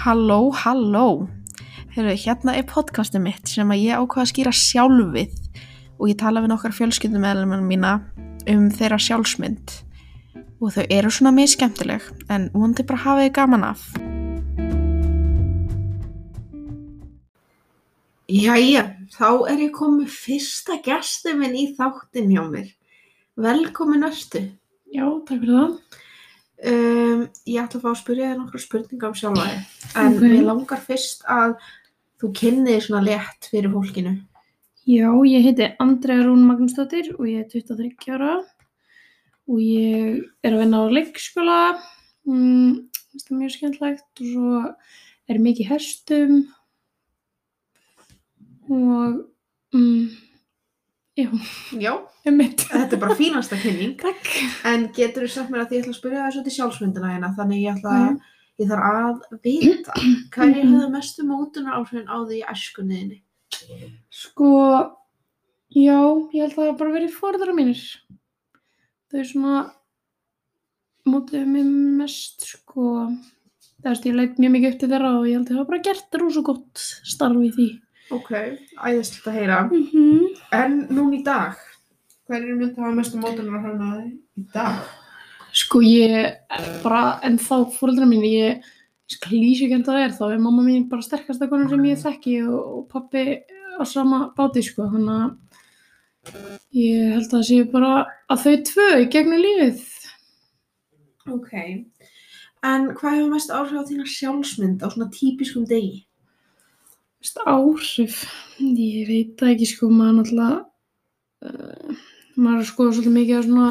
Halló, halló. Heyrðu, hérna er podcastið mitt sem að ég ákvaða að skýra sjálfið og ég tala við nokkar fjölskyldumæðlum mína um þeirra sjálfsmynd og þau eru svona mjög skemmtileg en vonandi bara hafa þið gaman af. Jæja, þá er ég komið fyrsta gæsti minn í þáttin hjá mér. Velkomin östu. Já, takk fyrir það. Um, ég ætla að fá að spyrja þér nokkru spurninga um sjálfa þig. En Ok. mér langar fyrst að þú kynnið þér svona létt fyrir fólkinu. Já, ég heiti Andrea Rún Magnúsdóttir og ég er 23 ára og ég er að vinna á leikskóla, mm, það er mjög skemmtlegt og svo er ég mikið í hestum og mm, já, Já, um mitt. þetta er bara fínasta kynning. Takk. En getur þú sagt mér að ég ætla að spyrja það svolítið sjálfsmyndina hérna, þannig ég ætla Mhm. ég þarf að vita hverju höfðu mestu mótunar áhrifin á því æskunniðinni. Sko, já, ég held að það bara verið fórðara mínir. Þau svona mótuðu mig mest, sko, það veist, ég leit mjög mikið upp til þeirra og ég held að það bara gert rosa gott starf í því. Ok, æðislegt að heyra. Mm -hmm. En núna í dag, hverju myndi hafa mestu mótunar á því í dag? Sko, ég bara, en þá fórðara mín, ég, lýsa ekki en það er, þá er mamma mín bara sterkasta konar sem ég þekki og, og pappi á sama báti, sko, þannig að ég held að það sé bara að þau tvö í gegnum lífið. Ok. En hvað hefur mest áhrif á þína sjálfsmynd á svona típiskum degi? Áhrif, ég veit það ekki sko, maður náttúrulega, uh, maður að skoða svolítið mikið á svona,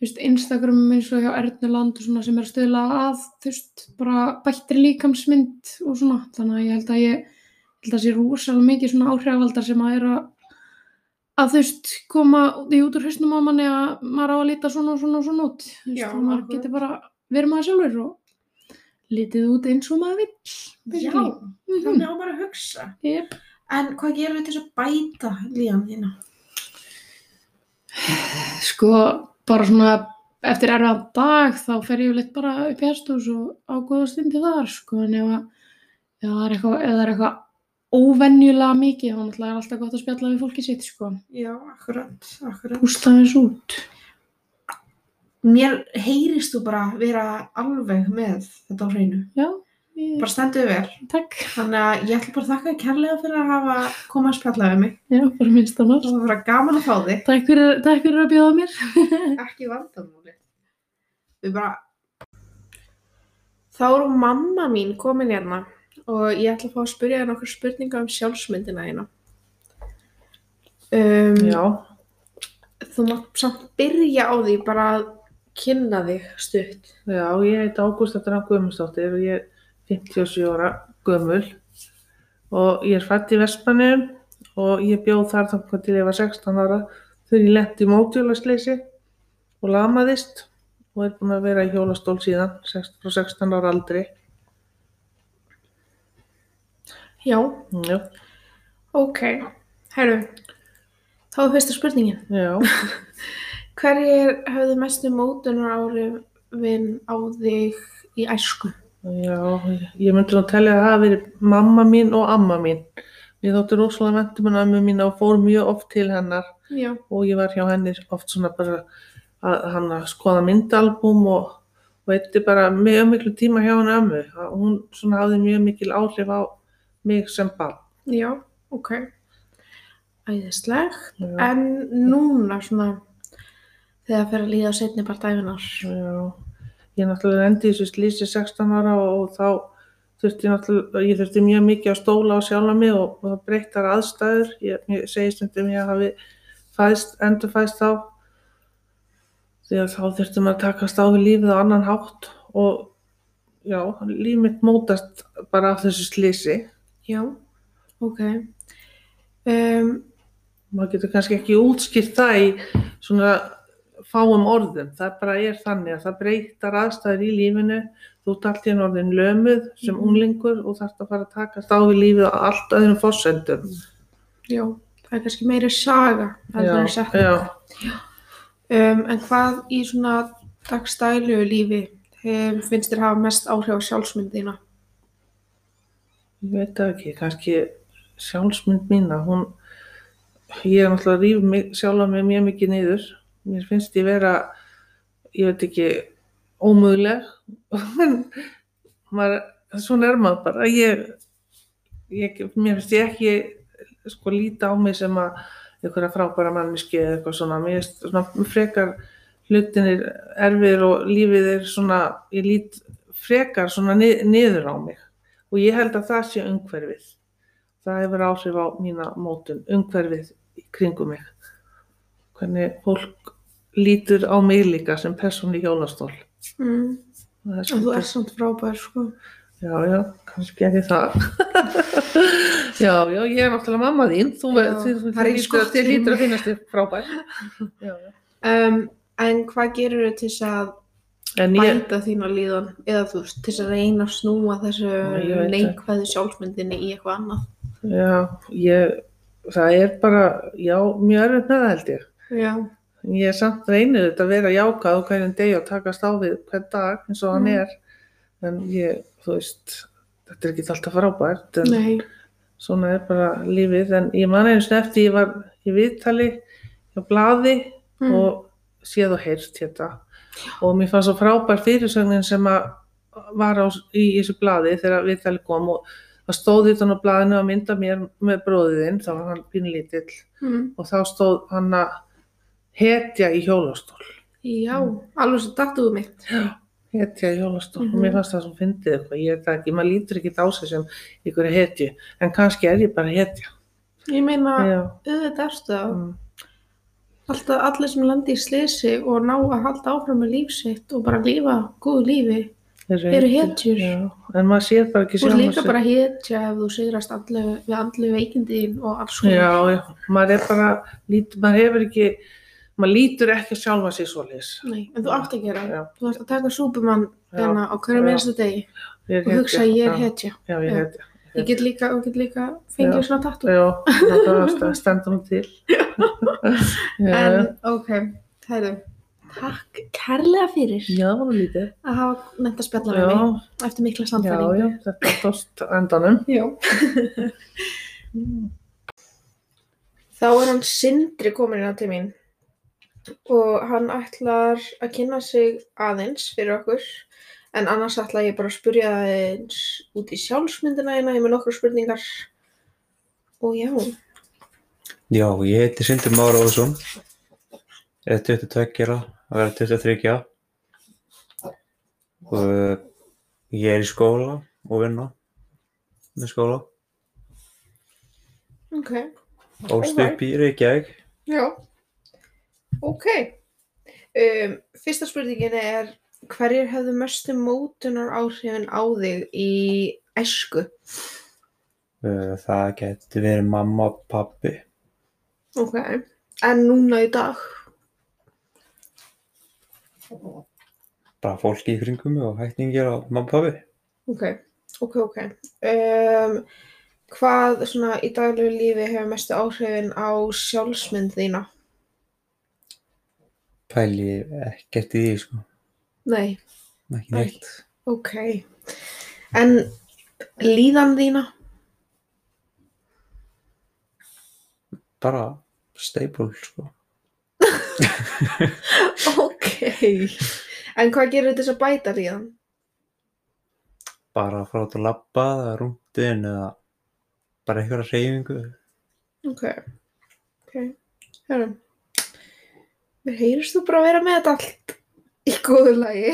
þú veist, Instagram eins og hjá Ernuland og svona sem er að stöðla að, þú veist, bara bættri líkamsmynd og svona, þannig að ég held að ég, held að sé rosalega mikið svona áhrifavaldar sem að er að, að þú veist, koma í út úr hausnum á manni að maður á að líta svona og svona og svona út, þú veist, Já, og maður getur bara verið maður sjálfur og litið út eins og maður vill, Já, basically. Mhm. þannig á bara að hugsa. Yep. En hvað gerum við til þess að bæta líðan þína? Sko, bara svona eftir erfiðan dag þá fer ég leitt bara upp í hestús og á góða stundi þar, sko, en ef, að, ef það er eitthvað, eitthvað óvenjulega mikið, þá er alltaf gott að spjalla við fólki sitt, sko. Já, akkurat, akkurat. Pústa þess út. Mér heyrist þú bara vera alveg með þetta á hreinu. Já, ég, Bara stenduðu vel. takk. Þannig að ég ætla bara að þakka þér kærlega fyrir að hafa komað að spjalla við mig. Já, bara minnst annars. Það var bara gaman að fá þig. Takk fyrir, takk fyrir að bjóða mér. Ekki vandamáli. Við bara... Þá er mamma mín komin hérna og ég ætla að fá að spyrja þér nokkur spurninga um sjálfsmyndina hérna. Um, Já, Þú mátt samt byrja á því bara að kynna þig stutt. já, ég heiti Ágústa Drang Guðmundsdóttir og ég er 57 ára gömul og ég er fætt í Vestmanniðum og ég bjóð þar þannig til ég var 16 ára þegar ég lendi í mótjólasleysi og lamaðist og er búin að vera í hjólastól síðan frá 16 ára aldri. Já, Já, ok. Herru, þá er fyrsta spurningin. já, Hverjir höfðu mestu mótunar áhrifin á þig í æsku? já, ég myndi nú telja að það hafi verið mamma mín og amma mín. Ég þótti rosalega vendum en ömmu mín og fór mjög oft til hennar Já, og ég var hjá henni oft svona bara að hann að skoða myndalbum og, eitthvað bara mjög miklu tíma hjá henni ömmu. Að Hún svona hafði mjög mikil áhrif á mig sem barn. já, ok. Æðislegt. En núna svona, þegar það fer að líða á setni part æfinar. já. Ég náttúrulega endi í þessu slísi 16 ára og, þá þurfti ég náttúrulega, ég þurfti mjög mikið að stóla á sjálfa mig og, og það breyttar aðstæður. Ég, ég segi stundum ég hafi fæðst, endur fæðst þá því að þá þurfti maður að takast á við lífið á annan hátt og já, líf mitt mótast bara af þessu slísi. Já, ok. Um, Maður getur kannski ekki útskýrt það í svona fáum orðum. Það bara er þannig að það breytar aðstæður í lífinu. Þú ert allt í enn orðin lömuð sem Mhm. unglingur og þarft að fara að takast á við lífið á allt öðrum fossendum. já, það er kannski meiri saga. heldur en setning. já. Um, en hvað í svona dagstælu lífi um, finnst þér hafa mest áhrif á sjálfsmyndina? ég veit það ekki, kannski sjálfsmynd mína, hún, ég er náttúrulega að rífa mig, sjálfa mig mjög mikið niður. Mér finnst ég vera, ég veit ekki, ómöguleg. En maður, svona er maður bara. Ég, ég, mér finnst ég ekki, sko, líta á mig sem að einhverja frábæra manniski eða eitthvað svona. Mér finnst svona frekar hlutinir erfir og lífið er svona, ég lít frekar svona ni- niður á mig. Og ég held að það sé umhverfið. Það hefur áhrif á mína mótun, umhverfið kringum mig. Hvernig fólk lítur á mig líka sem persónu í hjólastól. Mm. Það er Og þú ert samt frábær, sko. Já, já, kannski er ég það. já, já, ég er náttúrulega mamma þín. Þú, er lítur, að finnast þér frábær. já, já. Um, en hvað gerir þau til að En ég, bæta þína líðan eða þú veist, til að reyna að snúa þessu neikvæðu sjálfsmyndinni í eitthvað annað? já, ég, það er bara, já, mjög erfitt með það held ég. Já. Ég samt reynir þetta að vera jákað og hverjum degi og takast á við hvern dag eins og hann Mm. er. En ég, þú veist, þetta er ekki alltaf frábært, en Nei. svona er bara lífið. En ég man einu sinni eftir ég var í viðtali hjá blaði Mm. og séð og heyrst hérna. Og mér fannst svo frábær fyrirsögnin sem að var á, í þessu blaði þegar viðtali kom og það stóð þetta á blaðinu að mynda mér með bróðiðinn, þá var hann pínlítill Mm. og þá stóð hann að hetja í hjólastól. Já, alveg svo dattuðu mitt. Hetja í hjólastól Mhm. og mér fannst það svo fyndið eitthvað, ég veit það ekki, maður lítur ekki á sig sem ykkur hetju, en kannski er ég bara hetja. Ég meina, Já, auðvitað erstu það. mm, Alltaf allir sem landi í slisi og ná að halda áfram með líf sitt og bara lifa góðu lífi eru hetjur. Já, en maður sér bara ekki sjálfan líka bara hetja ef þú sigrast andlu, við andlu veikindin og alls. Já, já, maður er bara, lít, maður hefur ekki, maður lítur ekki sjálfa sig svoleiðis. Nei, en þú átt að gera. Já. Þú ert að taka súpumann hérna á hverju minnstu degi Ég er og hugsa að ég er hetja. Já, ég er hetja. Ég get líka, og get líka fengið svona tattu. Já, það stendur nú til. En, ok, hæru. Takk kærlega fyrir já, að hafa nefnt að spjalla með mig eftir mikla já, þetta tóst á endanum. Já. Þá er hann Sindri komin inn á til mín og hann ætlar að kynna sig aðeins fyrir okkur. En annars ætla ég bara að spyrja aðeins út í sjálfsmyndina hérna, ég með nokkru spurningar. Og já, Já, ég heiti Sindri Már Óðsson, er 22 ára, að vera 23 ára og uh, ég er í skóla og vinna með skóla, ok, Alright. upp í Reykjavík. já, ok. Um, fyrsta spurningin er hverjir hefðu mestu mótunar áhrifin á þig í æsku? Uh, það geti verið mamma og pappi, Ok, en núna í dag? bara fólki í kringum og hættingir á mamma og pappi. Ok, ok, ok. Um, hvað svona í daglegu lífi hefur mestu áhrifin á sjálfsmynd þína? Pæli ekkert í því, sko, Nei, ekki Nei. neitt. ok. En líðan þína? Bara stable, sko. Ok. En hvað gerir þess að bæta líðan? Bara að fara út að labba eða rúndin eða bara einhverja reyfingu. Ok, ok. Hörrum. Mér heyrist þú bara að vera með þetta allt í góðu lagi.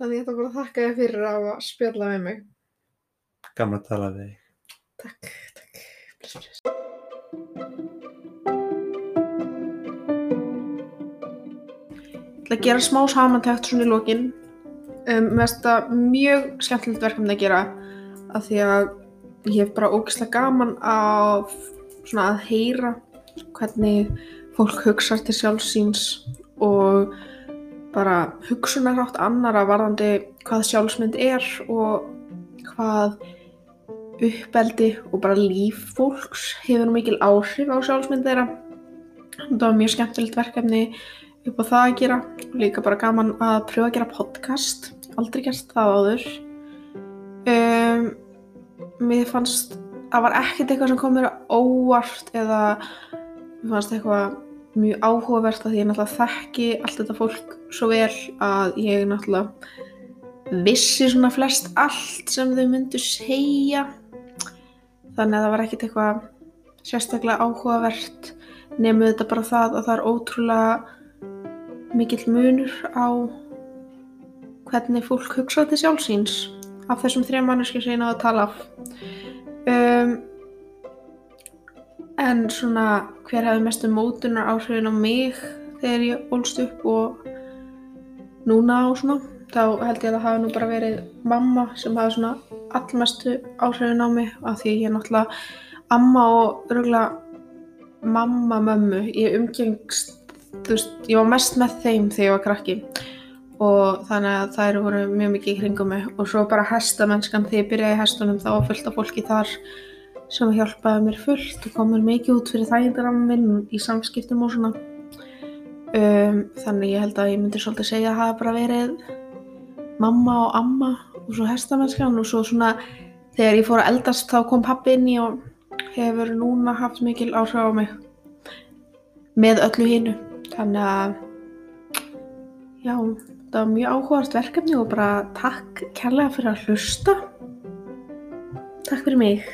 Þannig ég ætla bara að þakka þér fyrir að spjalla með mig. Gaman að tala við þig. Takk, takk. Bless, bless. Ég ætla að gera smá samantækt svona í lokin. Um, mér finnst þetta mjög skemmtilegt verkefni að gera af því að ég hef bara ógeðslega gaman af svona að heyra hvernig fólk hugsar til sjálfsíns og bara hugsunarátt annara varðandi hvað sjálfsmynd er og hvað uppeldi og bara líf fólks hefur mikil áhrif á sjálfsmynd þeirra. Þetta var mjög skemmtilegt verkefni upp á það að gera. Líka bara gaman að pröfa að gera podcast. Aldrei gert það áður. Um, mér fannst það var ekkert eitthvað sem kom mér á óvart eða mér fannst eitthvað mjög áhugavert að ég náttúrulega þekki allt þetta fólk svo vel að ég náttúrulega vissi svona flest allt sem þau myndu segja. Þannig að það var ekkert eitthvað sérstaklega áhugavert nefnum þetta bara það að það er ótrúlega mikill munur á hvernig fólk hugsa til sjálfsíns af þessum þrejum manneski sem ég náðu að tala af. Um, en svona hver hefði mestu mótunar áhrifin á mig þegar ég ólst upp og núna og svona? Þá held ég að það hafi nú bara verið mamma sem hafi svona allmestu áhrifin á mig af því ég er náttúrulega amma og örgulega mamma mömmu. Ég umgengst þú veist, ég var mest með þeim þegar ég var krakki. Og þannig að þær voru mjög mikið í kringum mig. Og svo bara hestamennskan þegar ég byrjaði í hestunum þá var fullt af fólki þar sem hjálpaði mér fullt og kom mér mikið út fyrir þægindaramn minn í samskiptum og svona. Um, þannig ég held að ég myndi svolítið segja að það hafi bara verið mamma og amma og svo hestamennskan og svo svona þegar ég fór að eldast þá kom pappi inn í og hefur núna haft mikil áhrif á mig með öllu hinu. Þannig að já, það var mjög áhugast verkefni og bara takk kærlega fyrir að hlusta. Takk fyrir mig